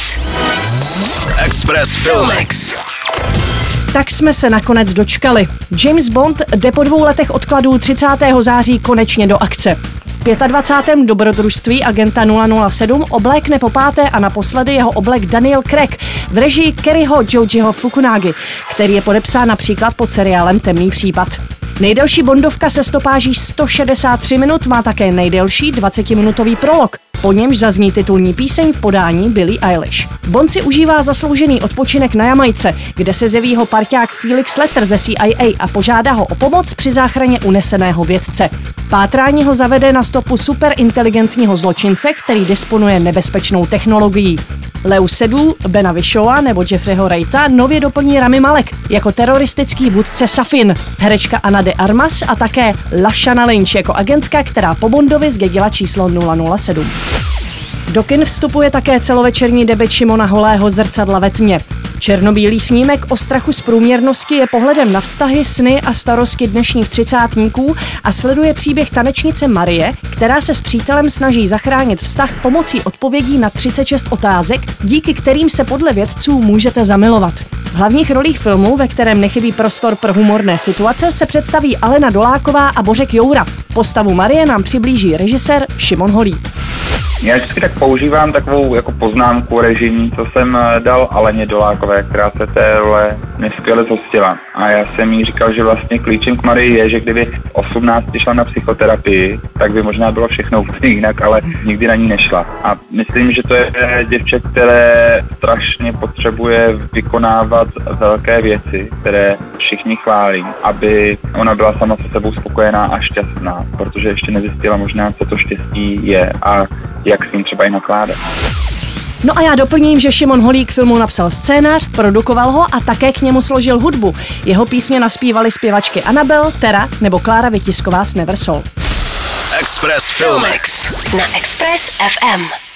Express. Express Filmix. Tak jsme se nakonec dočkali. James Bond jde po dvou letech odkladů 30. září konečně do akce. V 25. dobrodružství agenta 007 oblékne po páté a naposledy jeho oblek Daniel Craig v režii Kerryho Jojiho Fukunágy, který je podepsán například pod seriálem Temný případ. Nejdelší Bondovka se stopáží 163 minut má také nejdelší 20-minutový prolog. Po němž zazní titulní píseň v podání Billie Eilish. Bond si užívá zasloužený odpočinek na Jamajce, kde se zeví ho parťák Felix Letter ze CIA a požádá ho o pomoc při záchraně uneseného vědce. Pátrání ho zavede na stopu superinteligentního zločince, který disponuje nebezpečnou technologií. Leu Sedu, Bena Vishova nebo Jeffreyho Wrighta nově doplní Rami Malek jako teroristický vůdce Safin, herečka Anna de Armas a také Lashana Lynch jako agentka, která po Bondovi zdědila číslo 007. Do kin vstupuje také celovečerní debet Šimona Holého zrcadla ve tmě. Černobílý snímek o strachu z průměrnosti je pohledem na vztahy, sny a starosti dnešních třicátníků a sleduje příběh tanečnice Marie, která se s přítelem snaží zachránit vztah pomocí odpovědí na 36 otázek, díky kterým se podle vědců můžete zamilovat. V hlavních rolích filmu, ve kterém nechybí prostor pro humorné situace, se představí Alena Doláková a Bořek Joura. Postavu Marie nám přiblíží režisér Šimon Holý. Já vždycky tak používám takovou jako poznámku režimní, co jsem eh, dal Aleně Dolákové, která se té role neskvěle zhostila. A já jsem jí říkal, že vlastně klíčem k Marii je, že kdyby 18 šla na psychoterapii, tak by možná bylo všechno úplně jinak, ale nikdy na ní nešla. A myslím, že to je děvče, které strašně potřebuje vykonávat velké věci, které všichni chválí, aby ona byla sama se sebou spokojená a šťastná, protože ještě nezjistila možná, co to štěstí je a jak s ním třeba i nakládat. No a já doplním, že Šimon Holík filmu napsal scénář, produkoval ho a také k němu složil hudbu. Jeho písně naspívali zpěvačky Anabel, Tera nebo Klára Vytisková s Neversol. Express Filmix. Na Express FM.